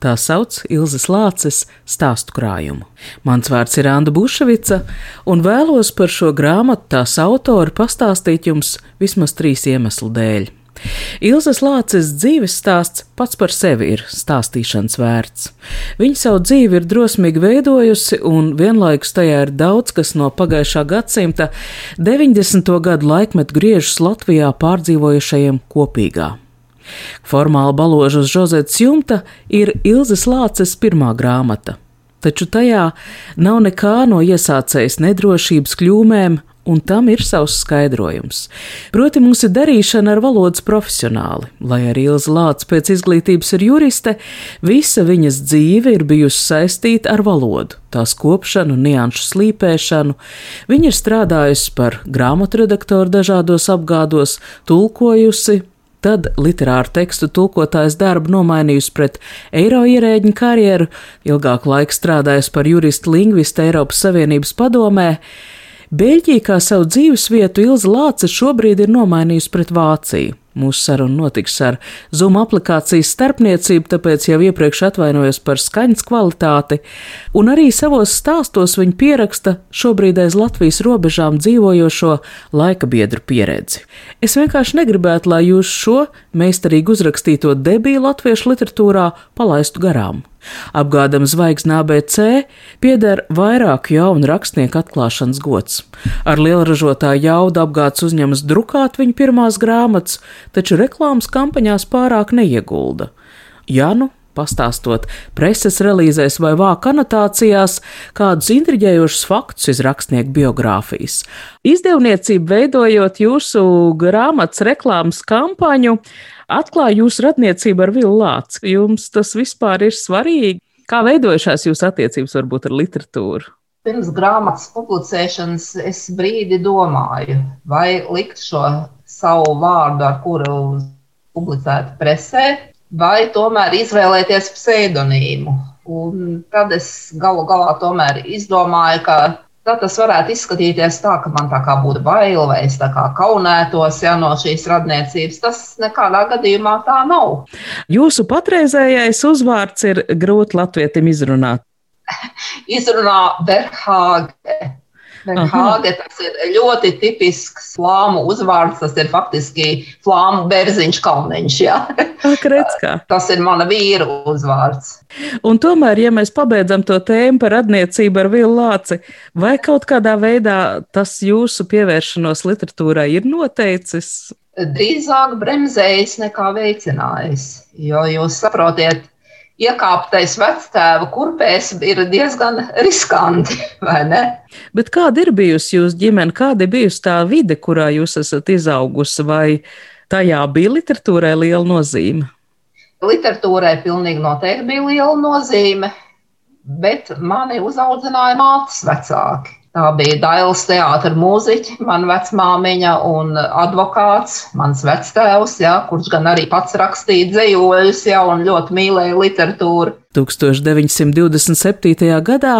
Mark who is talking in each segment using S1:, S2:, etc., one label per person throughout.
S1: Tā sauc Ilzas Lāces stāstu krājumu. Mans vārds ir Anna Bušvica, un vēlos par šo grāmatu tās autoru pastāstīt jums vismaz trīs iemeslu dēļ. Ilzas Lāces dzīves stāsts pats par sevi ir stāstīšanas vērts. Viņa savu dzīvi ir drosmīgi veidojusi, un vienlaikus tajā ir daudz kas no pagājušā gadsimta 90. gadu laikmetu griežus Latvijā pārdzīvojušajiem kopīgā. Formāli baloža uz Žozetes jumta ir Ilzas Lāces pirmā grāmata, taču tajā nav nekā no iesācējas nedrošības kļūmēm, un tam ir savs skaidrojums. Proti, mums ir darīšana ar valodas profesionāli. Lai arī Ilza Lāca pēc izglītības ir juriste, visa viņas dzīve ir bijusi saistīta ar valodu, tās kopšanu, nianšu slīpēšanu. Viņa ir strādājusi par grāmatu redaktoru dažādos apgādos, tulkojusi, Tad literāru tekstu tulkotājs darbu nomainījusi pret eiro ierēģiņu karjeru, ilgāku laiku strādājusi par juristu lingvistu Eiropas Savienības padomē. Beļģija kā savu dzīvesvietu Ilza Lāce šobrīd ir nomainījusi pret Vāciju. Mūsu saruna notiks ar Zoom aplikācijas starpniecību, tāpēc jau iepriekš atvainojos par skaņas kvalitāti, un arī savos stāstos viņa pieraksta šobrīd aiz Latvijas robežām dzīvojošo laika biedru pieredzi. Es vienkārši negribētu, lai jūs šo meistarīgi uzrakstīto debiju latviešu literatūrā palaistu garām. Apgādam zvaigznā ABC pieder vairāku jaunu rakstnieku atklāšanas gods. Ar lielražotāju jaudu apgāds uzņemas drukāt viņa pirmās grāmatas, taču reklāmas kampaņās pārāk neiegulda. Ja nu pastāstot preses relīzēs vai vāku anotācijās kādus intriģējošus faktus iz rakstnieku biogrāfijas. Izdevniecība veidojot jūsu grāmatas reklāmas kampaņu, atklāja jūsu radniecību ar Vilnu Lācu. Jums tas vispār ir svarīgi. Kā veidojušās jūsu attiecības varbūt ar literatūru?
S2: Pirms grāmatas publicēšanas es brīdi domāju, vai likt šo savu vārdu, ar kuru publicētu presē, vai tomēr izvēlēties pseidonīmu. Un tad es galu galā tomēr izdomāju, ka Tad tas varētu izskatīties tā, ka man tā kā būtu bail vai es tā kā kaunētos ja, no šīs radniecības. Tas nekādā gadījumā tā nav.
S1: Jūsu patreizējais uzvārds ir grūti latvietim izrunāt.
S2: Izrunā Berhāge. Hāge, tas ir ļoti tipisks flāmu uzvārds. Tas ir faktiski flāmu bērziņš kalniņš. Ja? tas ir mana vīra uzvārds.
S1: Un tomēr, ja mēs pabeidzam to tēmu par radniecību ar Vilu Lāci, vai kaut kādā veidā tas jūsu pievēršanos literatūrai ir noteicis?
S2: Drīzāk bremzējis nekā veicinājis. Jo jūs saprotiet, iekāptais vectēva kurpēs ir diezgan riskanti, vai ne?
S1: Bet kāda ir bijusi jūsu ģimene, kāda ir bijusi tā vide, kurā jūs esat izaugusi, vai tajā bija literatūrai liela nozīme?
S2: Literatūrai pilnīgi noteikti bija liela nozīme, bet mani uzaudzināja mātes vecāki. Tā bija Dailas teātris, mūziķa, mana vecmāmiņa un advokāts, mans vectēvs, ja, kurš gan arī pats rakstīja dzējoļus, ja, un ļoti mīlēja literatūru.
S1: 1927. gadā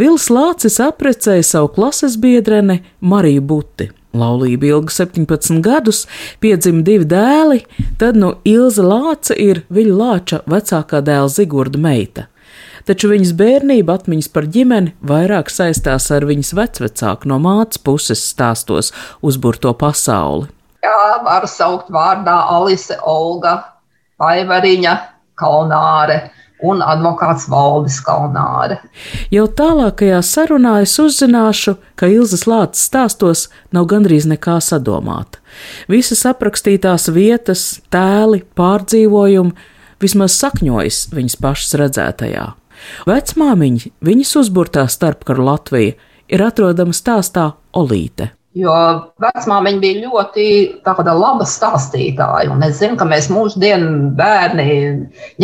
S1: Vils Lācis apprecēja savu klases biedreni Mariju Buti. Laulība ilga 17 gadus, piedzima divi dēli, tad nu Ilza Lāca ir Viļa Lāča vecākā dēla Zigurda meita taču viņas bērnība atmiņas par ģimeni vairāk saistās ar viņas vecvecāku no mātes puses stāstos uzburto pasauli.
S2: Jā, var saukt vārdā Alise Olga, Paivariņa, Kalnāre un advokāts Valdis Kalnāre.
S1: Jau tālākajā sarunā es uzzināšu, ka Ilzas Lācis stāstos nav gandrīz nekā sadomāta. Visas aprakstītās vietas, tēli, pārdzīvojumi vismaz sakņojas viņas pašas redzētajā. Vecmāmiņa, viņas uzburtā starpkaru Latvija, ir atrodama stāstā Olīte.
S2: Jo vecmāmiņa bija ļoti laba stāstītāja. Un es zinu, ka mēs mūsdienu bērni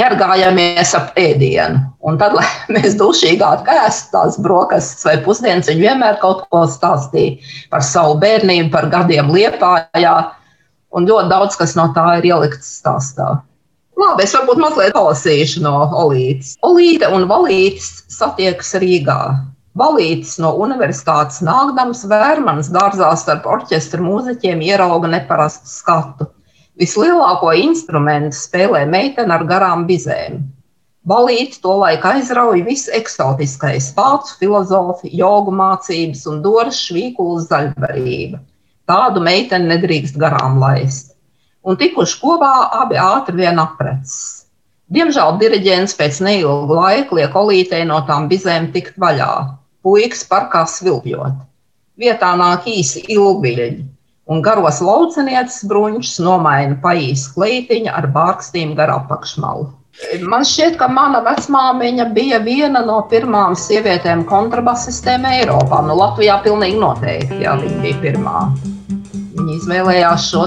S2: ņergājamies ap ēdienu. Un tad, lai mēs dušīgāk ēstu tās brokastis vai pusdienas, viņa vienmēr kaut ko stāstīja par savu bērnību, par gadiem liepājā. Un ļoti daudz kas no tā ir ielikts stāstā. Labi, es varbūt mazliet palasīšu no Olītes. Olīte un Valītis satiekas Rīgā. Balītis no universitātes nākdams Vērmanas dārzā starp orķestra mūziķiem ierauga neparastu skatu. Vislielāko instrumentu spēlē meitene ar garām bizēm. Balīti to laiku aizrauja viss eksotiskais - vācu filozofi, jogu mācības un doras švīkulas zaļbarība. Tādu meiteni nedrīkst garām laist. Un tikuši kopā abi ātri vien aprecis. Diemžēl diriģents pēc neilga laika liek olītei no tām bizēm tikt vaļā puikas parkā svilpjot. Vietā nāk īsi ilgviļņi, un garos laucinieces bruņšus nomaina paīs kleitiņa ar bārkstīm gar apakšmalu. Man šķiet, ka mana vecmāmiņa bija viena no pirmām sievietēm kontrabasistēm Eiropā. Nu, Latvijā pilnīgi noteikti, jā, viņa bija pirmā. Viņa izvēlējās šo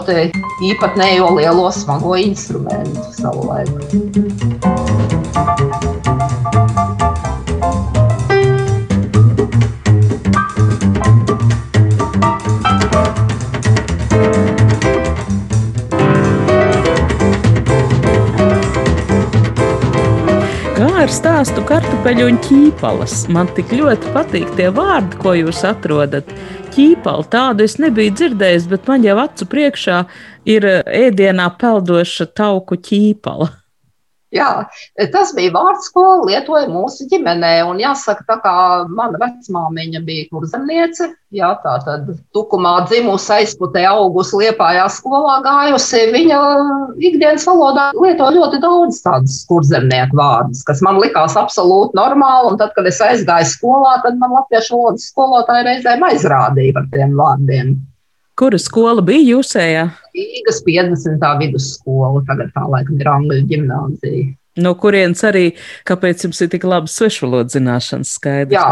S2: īpatnējo lielo smago instrumentu savu laiku.
S1: ar stāstu kartupeļu un ķīpalas. Man tik ļoti patīk tie vārdi, ko jūs atrodat. Ķīpala tādu es nebiju dzirdējis, bet man jau acu priekšā ir ēdienā peldoša tauku ķīpala.
S2: Jā, tas bija vārds, ko lietoja mūsu ģimenē. Un jāsaka, tā kā mana vecmāmiņa bija kurzemniece, jā, tā tad tukumā dzimusi, aizputē augusi, liepājā skolā gājusi, viņa ikdienas valodā lieto ļoti daudz tādus kurzemnieku vārdus, kas man likās absolūti normāli. Un tad, kad es aizgāju skolā, tad man latviešu valodas skolotāja reizēm aizrādīja par tiem vārdiem.
S1: Kura skola bija jūsējā?
S2: Rīgas 50. vidusskola, tagad tā laikam ir Angļu ģimnāzija.
S1: No kurienes arī, kāpēc jums ir tik labas svešvalodas zināšanas skaidrs?
S2: Jā,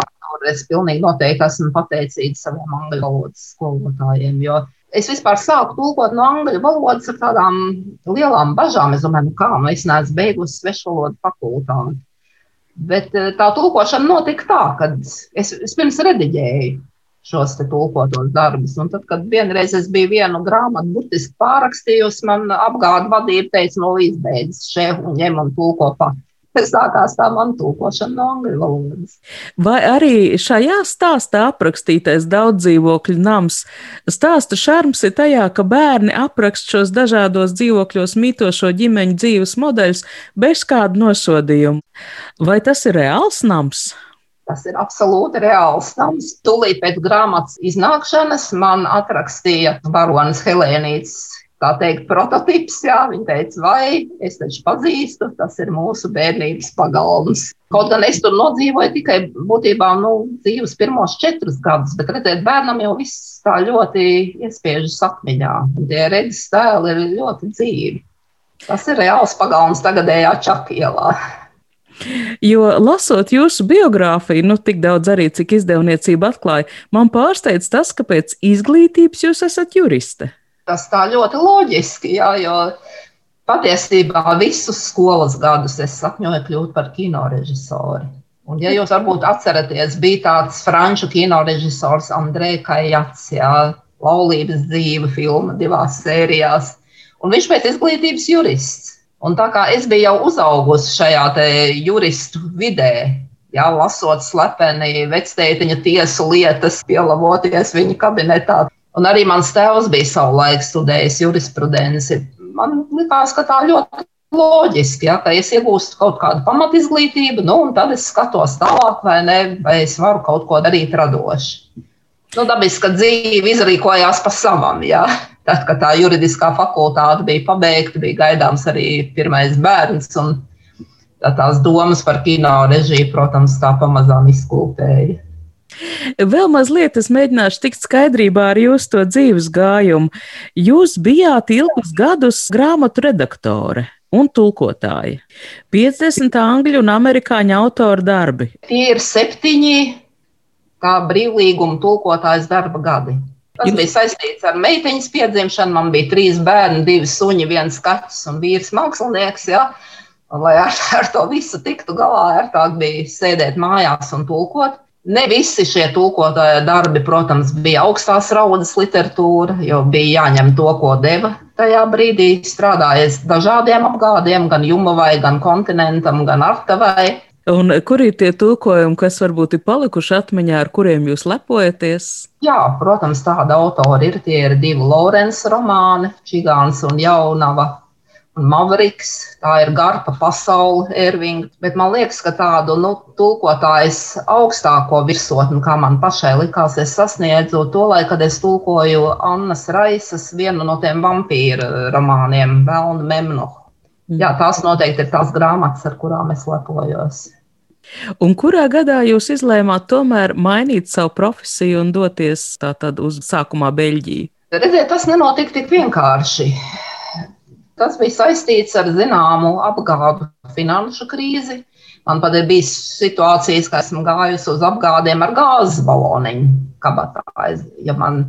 S2: es pilnīgi noteikti esmu pateicīga saviem angļu valodas skolotājiem, jo es vispār sāku tulkot no angļu valodas ar tādām lielām bažām. Es domāju, nu kā, nu es neesmu beigusi svešvalodu fakultāti. Bet eh, tā tulkošana notika tā, ka es, es pirms rediģēju šos tulkotos darbus. Un tad, kad vienreiz es biju vienu grāmatu burtiski pārrakstījusi, man apgāda vadība teica, no izbeidzas šeit un ņem un tulko pat. Sākās tā mana tulkošana no angļu valodas.
S1: Vai arī šajā stāstā aprakstītais daudz dzīvokļu nams stāsta šarms ir tajā, ka bērni aprakst šos dažādos dzīvokļos mītošo ģimeņu dzīves modeļus bez kādu nosodījumu. Vai tas ir reāls nams?
S2: Tas ir absolūti reāls nams. Tūlīt pēc grāmatas iznākšanas man atrakstīja varonis Helēnīts. Tā teikt, prototyps, jā, viņa teica, vai es taču pazīstu, tas ir mūsu bērnības pagalms. Kaut gan es tur nodzīvoju tikai būtībā nu, dzīves pirmos četrus gadus, bet redzēt, bērnam jau viss tā ļoti iespiežas atmiņā. Tie redzes tēli ir ļoti dzīvi. Tas ir reāls pagalms tagadējā Čakielā.
S1: Jo lasot jūsu biogrāfiju, nu tik daudz arī, cik izdevniecība atklāja, man pārsteidz tas, ka pēc izglītības jūs esat juriste.
S2: Tas tā ļoti loģiski, jā, jo patiesībā visus skolas gadus es sapņoju kļūt par kino režisoru. Un, ja jūs varbūt atceraties, bija tāds franču kino režisors Andrei Kajats, jā, laulības dzīve filma divās sērijās, un viņš pēc izglītības jurists. Un tā kā es biju jau uzaugusi šajā juristu vidē, jā, lasot slepeni vectētiņa tiesu lietas, pielavoties viņa kabinetā. Un arī mans tēvs bija savulaik studējis jurisprudenci. Man likās, ka tā ļoti loģiski, ja, ka es iegūstu kaut kādu pamatizglītību, nu, un tad es skatos tālāk, vai, ne, vai es varu kaut ko darīt radoši. Nu, dabiski, ka dzīve izrīkojās pa savam. Ja. Tad, kad tā juridiskā fakultāte bija pabeigta, bija gaidāms arī pirmais bērns. Tā tās domas par kino režiju, protams, tā pamazām izkūpēja.
S1: Vēl mazliet es mēģināšu tikt skaidrībā ar jūsu to dzīves gājumu. Jūs bijāt ilgus gadus grāmatu redaktore un tulkotāja. 50 angļu un amerikāņu autoru darbi.
S2: Tie ir septiņi kā brīvlīguma tulkotājas darba gadi. Tas Jums... bija saistīts ar meiteņas piedzimšanu. Man bija trīs bērni, divi suņi, viens kaķis un vīrs mākslinieks. Ja? Un, lai ar, ar to visu tiktu galā, ērtāk bija sēdēt mājās un tulkot. Ne visi šie tulkotāja darbi, protams, bija augstās raudas literatūra, jo bija jāņem to, ko deva tajā brīdī. Strādājot dažādiem apgādiem, gan Jumavai, gan kontinentam, gan Artavai.
S1: Un kur ir tie tulkojumi, kas varbūt ir palikuši atmiņā, ar kuriem jūs lepojaties?
S2: Jā, protams, tāda autora ir. Tie ir divi Lorenza romāni, Čigāns un Jaunava un Mavriks. Tā ir garpa pasaule, Ervinga. Bet man liekas, ka tādu nu, tulkotājs augstāko virsotni, kā man pašai likās, es sasniedzu to laiku, kad es tulkoju Annas Raisas vienu no tiem vampīra romāniem, Velnu Memnohu. Mm. Jā, tās noteikti ir tās grāmatas, ar kurām es lepojos.
S1: Un kurā gadā jūs izlēmāt tomēr mainīt savu profesiju un doties tātad uz sākumā Beļģiju?
S2: Redziet, tas nenotika tik vienkārši. Tas bija saistīts ar zināmu apgādu finanšu krīzi. Man pat ir bijis situācijas, ka esmu gājusi uz apgādiem ar gāzes baloniņu kabatā. Ja man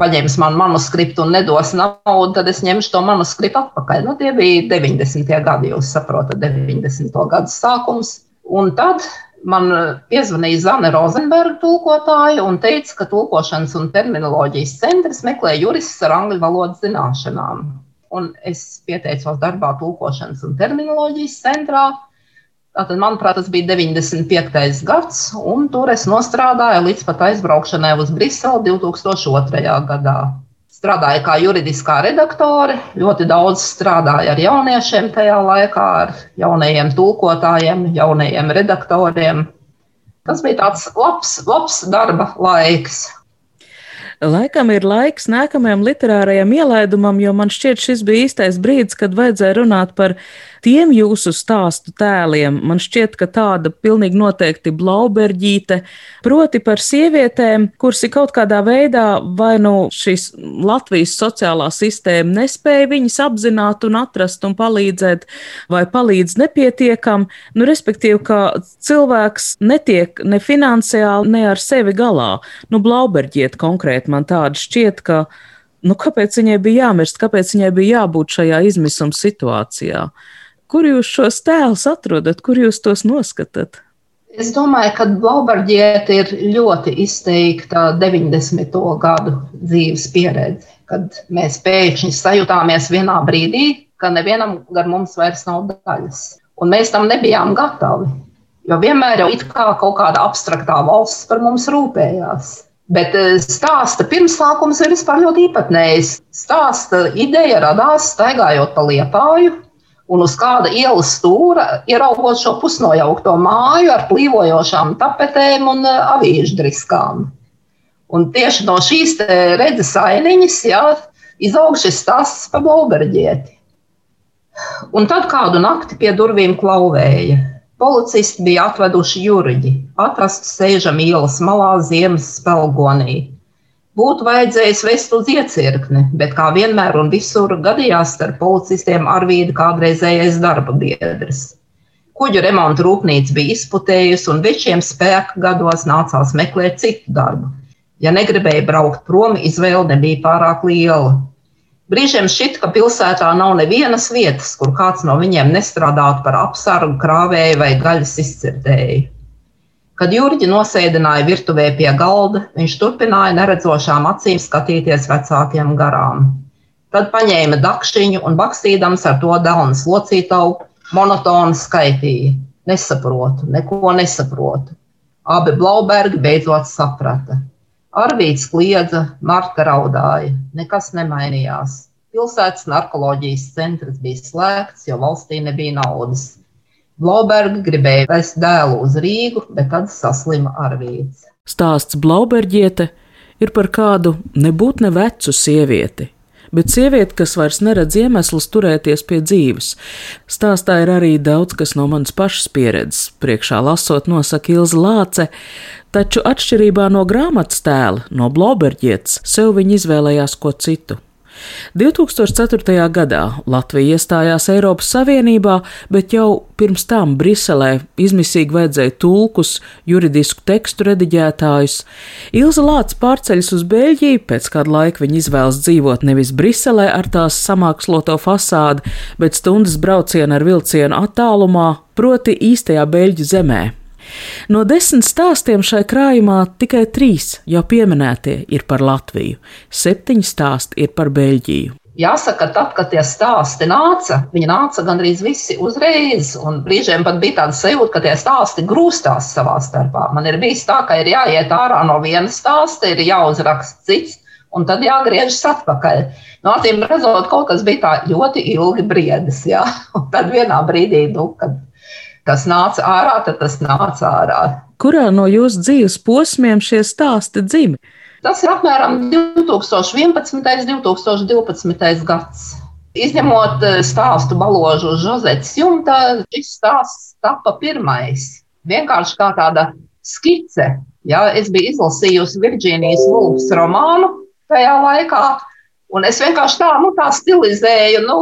S2: paņems man manuskriptu un nedos naudu, tad es ņemšu to manuskriptu atpakaļ. Nu, tie bija 90. gadi, jūs saprotat, 90. gadu sākums. Un tad man piezvanīja Zana Rozenberga tulkotāja un teica, ka tulkošanas un terminoloģijas centrs meklē juristus ar angļu valodas zināšanām un es pieteicos darbā tulkošanas un terminoloģijas centrā. Tātad, manuprāt, tas bija 95. gads, un tur es strādāju līdz pat aizbraukšanai uz Briseli 2002. gadā. Strādāju kā juridiskā redaktore, ļoti daudz strādāju ar jauniešiem tajā laikā, ar jaunajiem tulkotājiem, jaunajiem redaktoriem. Tas bija tāds labs, labs darba laiks.
S1: Laikam ir laiks nākamajam literārajam ielaidumam, jo man šķiet, šis bija īstais brīdis, kad vajadzēja runāt par tiem jūsu stāstu tēliem. Man šķiet, ka tāda pilnīgi noteikti blauberģīte, proti par sievietēm, kuras ir kaut kādā veidā vai nu šīs Latvijas sociālā sistēma nespēja viņas apzināt un atrast un palīdzēt, vai palīdz nepietiekam, nu, respektīvi, ka cilvēks netiek ne finansiāli, ne ar sevi galā. Nu, blauberģiet konkrēti man tāda šķiet, ka nu, kāpēc viņai bija jāmirst, kāpēc viņai bija jābūt šajā izmisuma situācijā. Kur jūs šos tēlus atrodat, kur jūs tos noskatāt?
S2: Es domāju, ka Blaubardieta ir ļoti izteikta 90. gadu dzīves pieredze, kad mēs pēkšņi sajutāmies vienā brīdī, ka nevienam gar mums vairs nav daļas. Un mēs tam nebijām gatavi. Jo vienmēr jau it kā kaut kāda abstraktā valsts par mums rūpējās. Bet eh, stāsta pirmsākums ir vispār ļoti īpatnējs. Stāsta ideja radās staigājot pa liepāju, un uz kāda ielas stūra ieraugot šo pusnojaukto māju ar plīvojošām tapetēm un eh, avīžu driskām. Un tieši no šīs redzes ainiņas ja, izaug šis stāsts par Bolberģieti. Un tad kādu nakti pie durvīm klauvēja. Policisti bija atveduši juriģi, atrastu sēžam ielas malā ziemas spēlgonī. Būtu vajadzējis vest uz iecirkni, bet kā vienmēr un visur gadījās starp policistiem Arvīda kādreizējais darba biedrs. Kuģu remonta rūpnīca bija izputējusi, un večiem spēka gados nācās meklēt citu darbu. Ja negribēja braukt prom, izvēle nebija pārāk liela. Brīžiem šķiet, ka pilsētā nav nevienas vietas, kur kāds no viņiem nestrādātu par apsargu, krāvēju vai gaļas izcirdēju. Kad Jurģi nosēdināja virtuvē pie galda, viņš turpināja neredzošām acīm skatīties vecākiem garām. Tad paņēma dakšiņu un bakstīdams ar to dēlnu slocītavu, monotoni skaitīja. Nesaprotu, neko nesaprotu. Abi Blaubergi beidzot saprata. Arvīts kliedza, Marta raudāja. Nekas nemainījās. Pilsētas narkoloģijas centrs bija slēgts, jo valstī nebija naudas. Blauberga gribēja vest dēlu uz Rīgu, bet tad saslima Arvīts.
S1: Stāsts Blauberģiete ir par kādu nebūt ne vecu sievieti, bet sieviete, kas vairs neredz iemeslus turēties pie dzīves. Stāstā ir arī daudz kas no manas pašas pieredzes. Priekšā lasot, nosaka Ilza Lāce, taču atšķirībā no grāmatas tēla, no Bloberģietes, sev viņa izvēlējās ko citu. 2004. gadā Latvija iestājās Eiropas Savienībā, bet jau pirms tam Briselē izmisīgi vajadzēja tulkus, juridisku tekstu rediģētājus. Ilza Lācis pārceļas uz Beļģiju, pēc kāda laika viņa izvēlas dzīvot nevis Briselē ar tās samāksloto fasādi, bet stundas braucienu ar vilcienu attālumā, proti īstajā Beļģu zemē. No desmit stāstiem šai krājumā tikai trīs jau pieminētie ir par Latviju, septiņi stāsti ir par Beļģiju.
S2: Jāsaka, tad, kad tie stāsti nāca, viņi nāca gandrīz visi uzreiz. Brīžiem pat bija tāda sajūta, ka tie stāsti grūstās savā starpā. Man ir bijis tā, ka ir jāiet ārā no viena stāsta, ir jāuzraksta cits, un tad jāgriežas atpakaļ. No acīm redzot, kaut kas bija tā ļoti ilgi briedis. Ja? Un tad vienā brīdī, nu, kad kas nāca ārā, tad tas nāca ārā.
S1: Kurā no jūsu dzīves posmiem šie stāsti dzimti?
S2: Tas ir apmēram 2011. un 2012. gads. Izņemot eh, stāstu baložu uz Žozetes jumta, šis stāsts tapa pirmais. Vienkārši kā tāda skice. Ja, es biju izlasījusi Virģīnijas Vulfs romānu tajā laikā, un es vienkārši tā, nu, tā stilizēju, nu,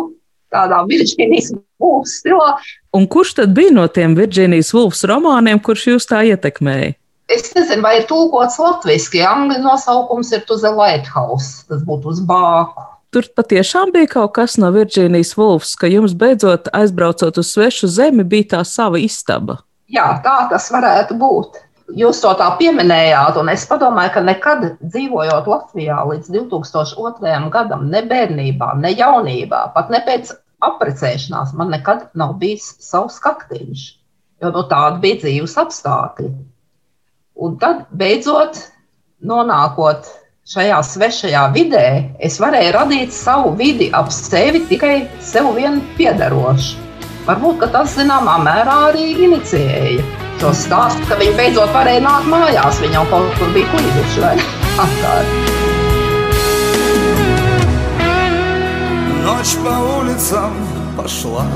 S2: tādā Virģīnijas Vulfs stilā.
S1: Un kurš tad bija no tiem Virģīnijas Vulfs romāniem, kurš jūs tā ietekmēja?
S2: Es nezinu, vai ir tulkots latviešu. Angļu nosaukums ir To the Lighthouse. Tas būtu uz bāku.
S1: Tur patiešām bija kaut kas no Virģīnijas Vulfs, ka jums beidzot aizbraucot uz svešu zemi, bija tā sava istaba.
S2: Jā, tā tas varētu būt. Jūs to tā pieminējāt, un es padomāju, ka nekad dzīvojot Latvijā līdz 2002. gadam, ne bērnībā, ne jaunībā, pat ne pēc apprecēšanās, man nekad nav bijis savs kaktīņš, jo no tāda bija dzīves apstākļi. Un tad, beidzot, nonākot šajā svešajā vidē, es varēju radīt savu vidi ap sevi tikai sev vien piederošu. Varbūt tas zināmā mērā arī inicijēja šo stāstu, ka viņi beidzot varēja nākt mājās. Viņi jau kaut kur bija kuģuši vai atkārt. Ночь по улицам пошла.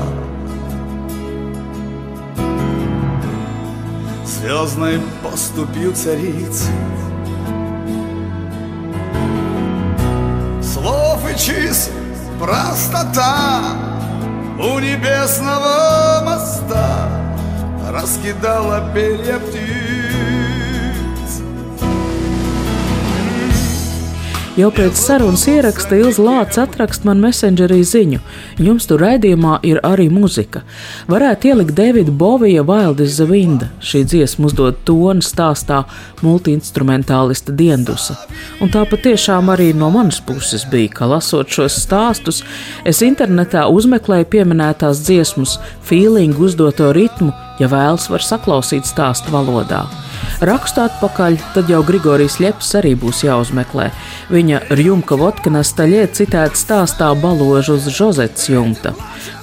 S2: Звездной поступил цариц Слов и чисел простота У небесного моста Раскидала перья птиц Jau pēc sarunas ieraksta Ilza Lāca atrakst man messengerī ziņu. Jums tur raidījumā ir arī muzika. Varētu ielikt Davida Bovija the Wind. Šī dziesma uzdod tonu stāstā multiinstrumentālista diendusa. Un tā patiešām arī no manas puses bija, ka lasot šos stāstus, es internetā uzmeklēju pieminētās dziesmas, feelingu uzdoto ritmu, ja vēlas var saklausīt stāstu valodā. Rakstu atpakaļ, tad jau Grigorijs Ļeps arī būs jāuzmeklē. Viņa Rjumka Votkana staļē citēta stāstā baložu uz Žozetes jumta.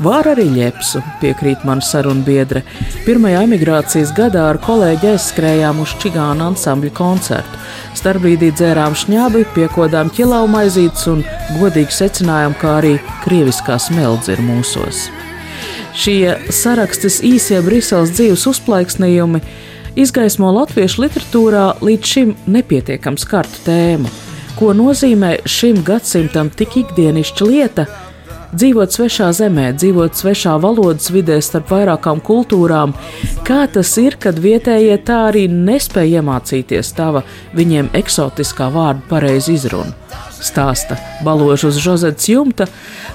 S2: Var arī Ļepsu, piekrīt man sarunbiedre. Pirmajā emigrācijas gadā ar kolēģi aizskrējām uz Čigāna ansambļa koncertu. Starbrīdī dzērām šņābi, piekodām ķilau maizītes un godīgi secinājām, ka arī krieviskā smeldze ir mūsos. Šie sarakstes īsie Briseles dzīves uzplaiksnījumi izgaismo latviešu literatūrā līdz šim nepietiekam skartu tēmu. Ko nozīmē šim gadsimtam tik ikdienišķa lieta dzīvot svešā zemē, dzīvot svešā valodas vidē starp vairākām kultūrām, kā tas ir, kad vietējie tā arī nespēja iemācīties tava viņiem eksotiskā vārdu pareizi izrunu. Stāsta baložu uz Žozetes jumta,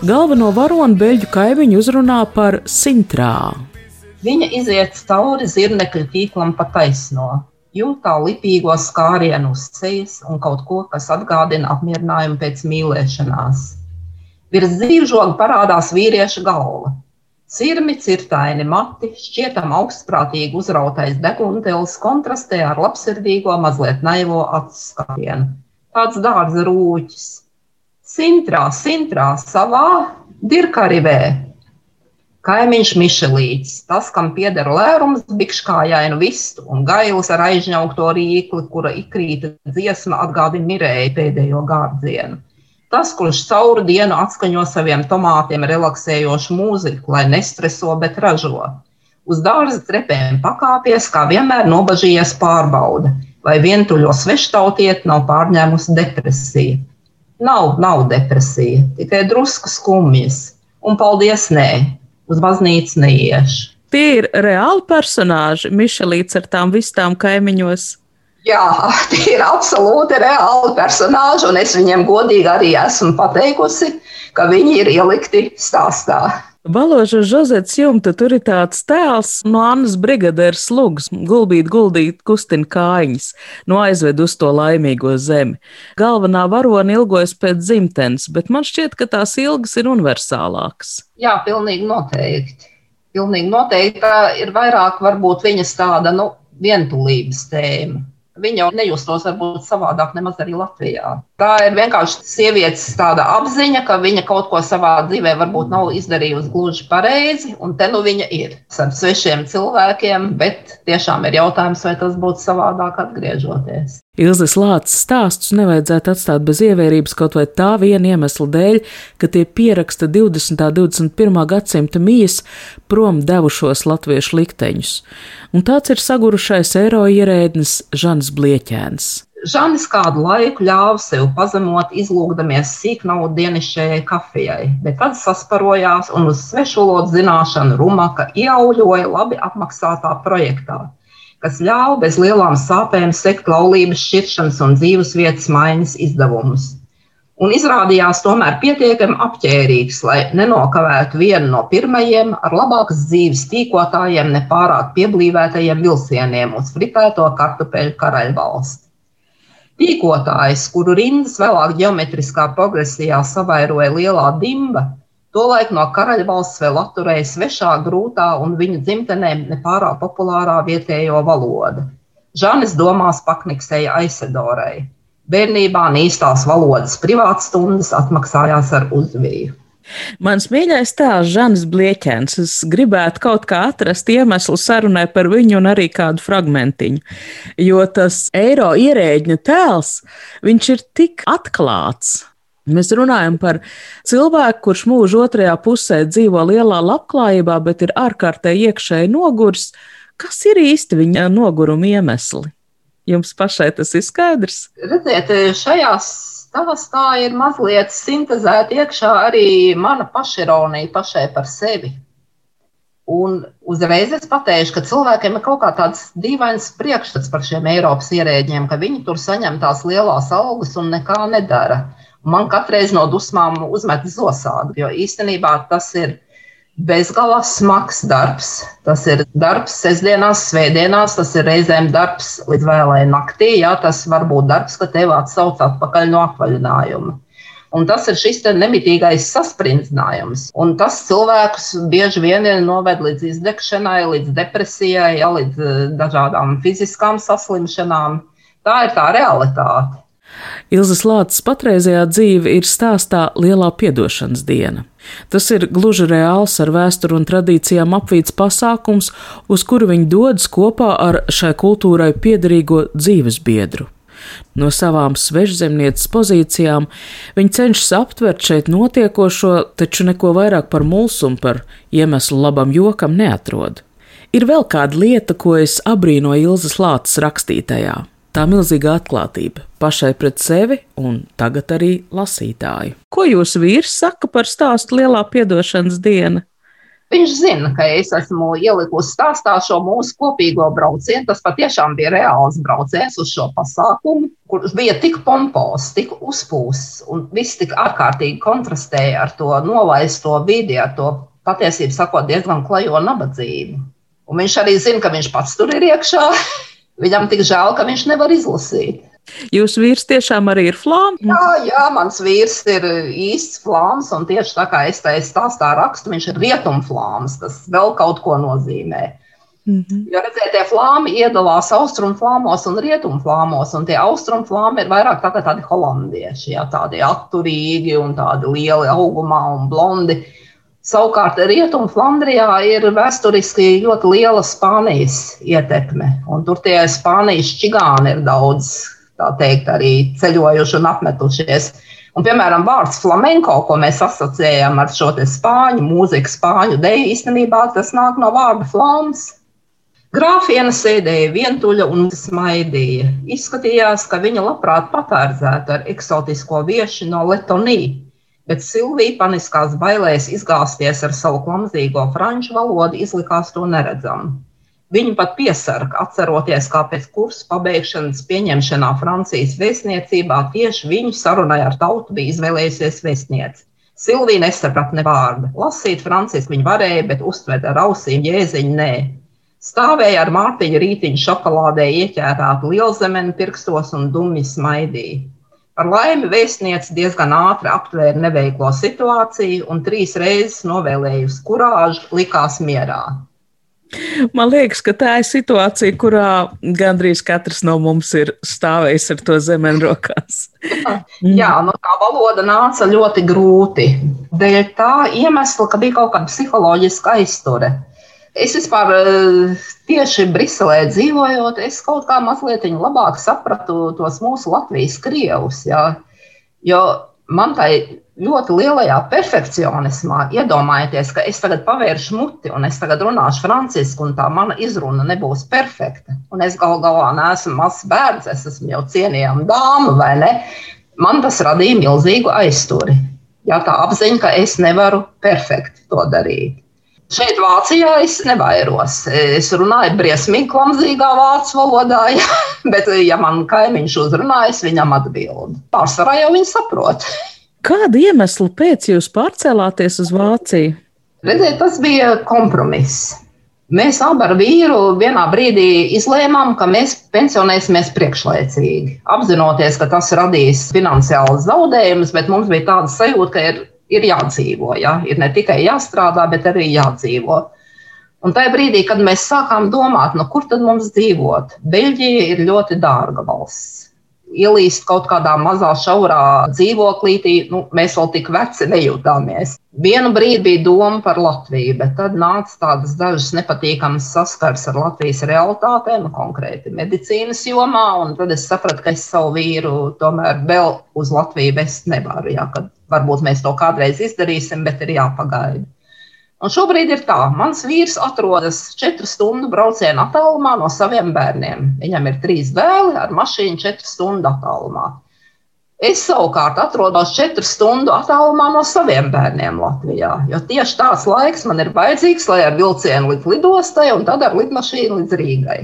S2: galveno varonu beļģu kaimiņu uzrunā par Sintrā. Viņa iziet cauri zirnekļa tīklam pa taisno, jūtā lipīgo skārienu uz sejas un kaut ko, kas atgādina apmierinājumu pēc mīlēšanās. Virs dzīvžoga parādās vīrieša galva. Cirmi, cirtaini mati, šķietam augstprātīgi uzrautais deguntelis kontrastē ar labsirdīgo, mazliet naivo acu skatienu. Tāds dārza rūķis. Sintrā, sintrā, savā dirkarivē, Kaimiņš Mišelīts, tas, kam pieder lērums, bikškājainu vistu un gailis ar aizņaukto rīkli, kura ikrīta dziesma atgādina mirēju pēdējo gārdzienu. Tas, kurš cauru dienu atskaņo saviem tomātiem relaksējošu mūziku, lai nestreso, bet ražo. Uz dārza trepēm pakāpies, kā vienmēr nobažījies pārbauda, vai vientuļo sveštautiet nav pārņēmusi depresija. Nav, nav depresija, tikai drusku skumjas. Un paldies, nē, uz baznīcu neiešu.
S1: Tie ir reāli personāži, Mišelīts ar tām vistām kaimiņos.
S2: Jā, tie ir absolūti reāli personāži, un es viņiem godīgi arī esmu pateikusi, ka viņi ir ielikti stāstā.
S1: Baloža Žozets jumta tur ir tāds tēls no Annas brigadieras slugs, gulbīt, guldīt, kustina kājiņas, no aizved uz to laimīgo zemi. Galvenā varona ilgojas pēc dzimtenes, bet man šķiet, ka tās ilgas ir universālākas.
S2: Jā, pilnīgi noteikti. Pilnīgi noteikti tā ir vairāk varbūt viņas tāda, nu, vientulības tēma. Viņa jau nejustos varbūt savādāk nemaz arī Latvijā. Tā ir vienkārši sievietes tāda apziņa, ka viņa kaut ko savā dzīvē varbūt nav izdarījusi gluži pareizi, un te nu viņa ir ar svešiem cilvēkiem, bet tiešām ir jautājums, vai tas būtu savādāk atgriežoties.
S1: Ilzas Lācis stāstus nevajadzētu atstāt bez ievērības kaut vai tā viena iemesla dēļ, ka tie pieraksta 20. un 21. gadsimta mijas prom devušos latviešu likteņus. Un tāds ir sagurušais eiro ierēdnis Žans Blieķēns.
S2: Žanis kādu laiku ļāva sev pazemot, izlūgdamies sīknaudu dienišķajai kafijai, bet tad sasparojās un uz svešvalodu zināšanu rumaka iauļoja labi apmaksātā projektā kas ļāva bez lielām sāpēm sekt laulības, šķiršanas un dzīvesvietas maiņas izdevumus. Un izrādījās tomēr pietiekami apģērbīgs, lai nenokavētu vienu no pirmajiem ar labākas dzīves tīkotājiem, nepārāk pieblīvētajiem vilcieniem uz fritēto kartupeļu karaļvalsti. Tīkotājs, kuru rindas vēlāk geometriskā progresijā savairoja lielā dimba, Tolaik no karaļvalsts vēl atturēja svešā, grūtā un viņu dzimtenēm nepārāk populārā vietējo valodu. Žanis domās pakniksēja Aisedorai. Bērnībā īstās valodas privātstundas atmaksājās ar uzviju.
S1: Mans mīļais tēls, Žants Blieķens, es gribētu kaut kā atrast iemeslu sarunai par viņu un arī kādu fragmentiņu. Jo tas eiro ierēģņa tēls, viņš ir tik atklāts, Mēs runājam par cilvēku, kurš mūža otrajā pusē dzīvo lielā labklājībā, bet ir ārkārtēji iekšēji noguris. Kas ir īsti viņa noguruma iemesli? Jums pašai tas ir skaidrs?
S2: Redziet, šajā stāstā ir mazliet sintēzēta iekšā arī mana pašironija pašai par sevi. Un uzreiz es pateikšu, ka cilvēkiem ir kaut kā tāds dīvains priekšstats par šiem Eiropas ierēģiem, ka viņi tur saņem tās lielās algas un nekā nedara. Man katreiz no dusmām uzmet zosādi, jo īstenībā tas ir bezgalā smags darbs. Tas ir darbs sestdienās, svētdienās, tas ir reizēm darbs līdz vēlai naktī. Jā, tas var būt darbs, ka tev atsauc atpakaļ no atvaļinājuma. Un tas ir šis nemitīgais sasprindzinājums. Un tas cilvēkus bieži vien noved līdz izdegšanai, līdz depresijai, ja, līdz eh, dažādām fiziskām saslimšanām. Tā ir tā realitāte.
S1: Ilzas Lācis patreizējā dzīve ir stāstā Lielā piedošanas diena. Tas ir gluži reāls ar vēsturu un tradīcijām apvīts pasākums, uz kuru viņi dodas kopā ar šai kultūrai piederīgo dzīves biedru. No savām svežzemnieces pozīcijām viņi cenšas aptvert šeit notiekošo, taču neko vairāk par mulsumu, par iemeslu labam jokam neatrod. Ir vēl kāda lieta, ko es abrīnoju Ilzas Lācis rakstītajā tā milzīga atklātība pašai pret sevi un tagad arī lasītāju. Ko jūs vīrs saka par stāstu Lielā piedošanas diena?
S2: Viņš zina, ka es esmu ielikusi stāstā šo mūsu kopīgo braucienu. Tas patiešām bija reāls brauciens uz šo pasākumu, kurš bija tik pompos, tik uzpūsts un viss tik ārkārtīgi kontrastēja ar to novaisto vidi, ar to patiesībā sakot diezgan klajo nabadzību. Un viņš arī zina, ka viņš pats tur ir iekšā. Viņam tik žēl, ka viņš nevar izlasīt.
S1: Jūsu vīrs tiešām arī ir flāms?
S2: Jā, jā, mans vīrs ir īsts flāms, un tieši tā kā es te stāstā rakstu, viņš ir rietumflāms, kas vēl kaut ko nozīmē. Mm -hmm. Jo redziet, tie flāmi iedalās austrumflāmos un rietumflāmos, un tie austrumflāmi ir vairāk tā tādi holandieši, jā, tādi atturīgi un tādi lieli augumā un blondi. Savukārt Rietumflandrijā ir vēsturiski ļoti liela Spānijas ietekme, un tur tie Spānijas čigāni ir daudz, tā teikt, arī ceļojuši un apmetušies. Un, piemēram, vārds flamenko, ko mēs asociējam ar šo spāņu mūziku, spāņu deju, īstenībā tas nāk no vārda flāms. Grāfiena sēdēja vientuļa un smaidīja. Izskatījās, ka viņa labprāt patērdzētu ar eksotisko vieši no Letonijas, bet Silvija paniskās bailēs izgāzties ar savu klamzīgo franču valodu izlikās to neredzamu. Viņu pat piesarga, atceroties, kā pēc kursa pabeigšanas pieņemšanā Francijas vēstniecībā tieši viņu sarunai ar tautu bija izvēlējusies vēstniece. Silvija nesaprata ne vārdu. Lasīt franciski viņa varēja, bet uztvert ar ausīm jēziņu nē. Stāvēja ar Mārtiņa rītiņu šokolādē ieķērātu lielzemeni pirkstos un dumji smaidīja. Par laimi vēstniece diezgan ātri aptvēra neveiklo situāciju un trīs reizes novēlējusi kurāžu, likās mierā.
S1: Man liekas, ka tā ir situācija, kurā gandrīz katrs no mums ir stāvējis ar to zemeni rokās.
S2: Jā, no tā valoda nāca ļoti grūti. Dēļ tā iemesla, ka bija kaut kāda psiholoģiska aizture. Es vispār eh, tieši Briselē dzīvojot, es kaut kā mazliet labāk sapratu tos mūsu Latvijas krievus. Jā. Jo man tai ļoti lielajā perfekcionismā iedomājieties, ka es tagad pavēršu muti un es tagad runāšu franciski, un tā mana izruna nebūs perfekta. Un es gal galā neesmu mazs bērns, es esmu jau cienījama dāma, vai ne? Man tas radīja milzīgu aizturi. Jā, tā apziņa, ka es nevaru perfekti to darīt. Šeit Vācijā es nevairos. Es runāju briesmīgi klamzīgā vācu valodā, ja, bet, ja man kaimiņš uzrunā, es viņam atbildu. Pārsvarā jau viņi saprot.
S1: Kādu iemeslu pēc jūs pārcēlāties uz Vāciju?
S2: Redziet, tas bija kompromiss. Mēs abi ar vīru vienā brīdī izlēmām, ka mēs pensionēsimies priekšlaicīgi. Apzinoties, ka tas radīs finansiālus zaudējumus, bet mums bija tāda sajūta, ka ir ir jādzīvo. Ja? Ir ne tikai jāstrādā, bet arī jādzīvo. Un tajā brīdī, kad mēs sākām domāt, nu, kur tad mums dzīvot, Beļģija ir ļoti dārga valsts. Ielīst kaut kādā mazā, šaurā dzīvoklītī, nu, mēs vēl tik veci nejūtāmies. Vienu brīdi bija doma par Latviju, bet tad nāca tādas dažas nepatīkamas saskars ar Latvijas realitātēm, konkrēti medicīnas jomā. Tad es sapratu, ka es savu vīru tomēr vēl uz Latviju vest nevaru. Jā, Varbūt mēs to kādreiz izdarīsim, bet ir jāpagaida. Un šobrīd ir tā, mans vīrs atrodas četru stundu brauciena attālumā no saviem bērniem. Viņam ir trīs dēli ar mašīnu četru stundu attālumā. Es savukārt atrodos četru stundu attālumā no saviem bērniem Latvijā. Jo tieši tāds laiks man ir vajadzīgs, lai ar vilcienu līdz lidostai un tad ar lidmašīnu līdz Rīgai.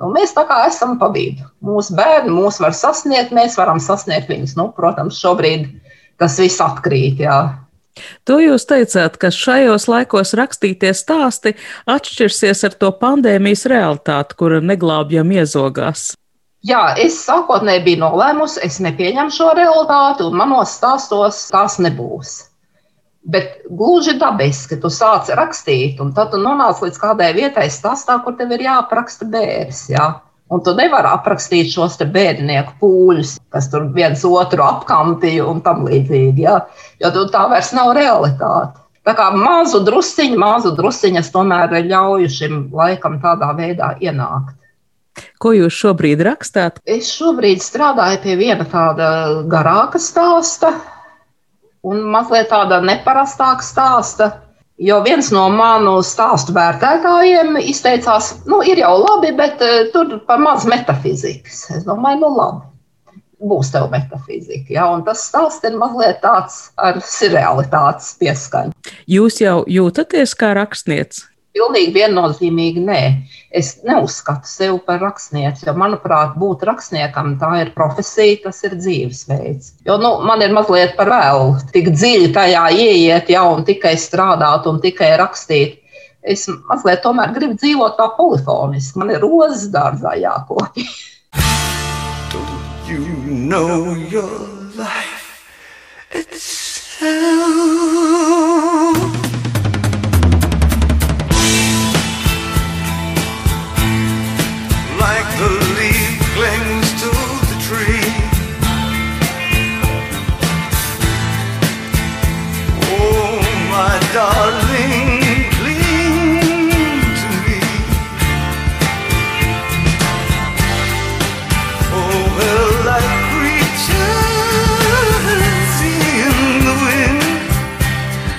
S2: Nu, mēs tā kā esam pa vidu. Mūsu bērni mūs var sasniegt, mēs varam sasniegt viņus. Nu, protams, šobrīd tas viss atkrīt. Jā.
S1: To jūs teicāt, ka šajos laikos rakstītie stāsti atšķirsies ar to pandēmijas realitāti, kura neglābjam iezogās.
S2: Jā, es sākotnēji biju nolēmusi, es nepieņemu šo realitāti, un manos stāstos tās nebūs. Bet gluži dabiski tu sāc rakstīt, un tad tu nonāc līdz kādai vietai stāstā, kur tev ir jāapraksta bērns. Jā. Un tu nevari aprakstīt šos bērnieku pūļus, kas tur viens otru apkampīja un tam līdzīgi. Ja? Jo tā vairs nav realitāte. Tā kā mazu drusciņu, mazu drusciņu es tomēr ļauju šim laikam tādā veidā ienākt.
S1: Ko jūs šobrīd rakstāt?
S2: Es šobrīd strādāju pie viena tāda garāka stāsta un mazliet tāda neparastāka stāsta Jo viens no manu stāstu vērtētājiem izteicās, nu, ir jau labi, bet uh, tur par maz metafizikas. Es domāju, nu, labi. Būs tev metafizika. Ja? Un tas stāsts ir mazliet tāds ar realitātes pieskaņu.
S1: Jūs jau jūtaties kā rakstnieks?
S2: Pilnīgi viennozīmīgi nē. Es neuzskatu sevi par rakstnieci, jo, manuprāt, būt rakstniekam tā ir profesija, tas ir dzīvesveids. Jo nu, man ir mazliet par vēlu tik dziļi tajā ieiet, jau un tikai strādāt un tikai rakstīt. Es mazliet tomēr gribu dzīvot tā polifoniski. Man ir rozes dārzā jākopja. you know your life itself.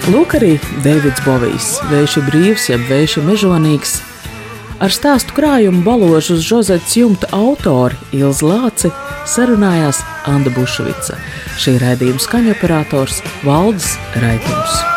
S1: Lūk, arī Deivids Bovijs, vējš brīvs, jeb vējš mežonīgs.
S3: Ar stāstu krājumu baložu uz Žozetes jumta autori Ilzi Lāci sarunājās Anna Bušvica. Šī raidījuma skaņoperators Valdis Raitums.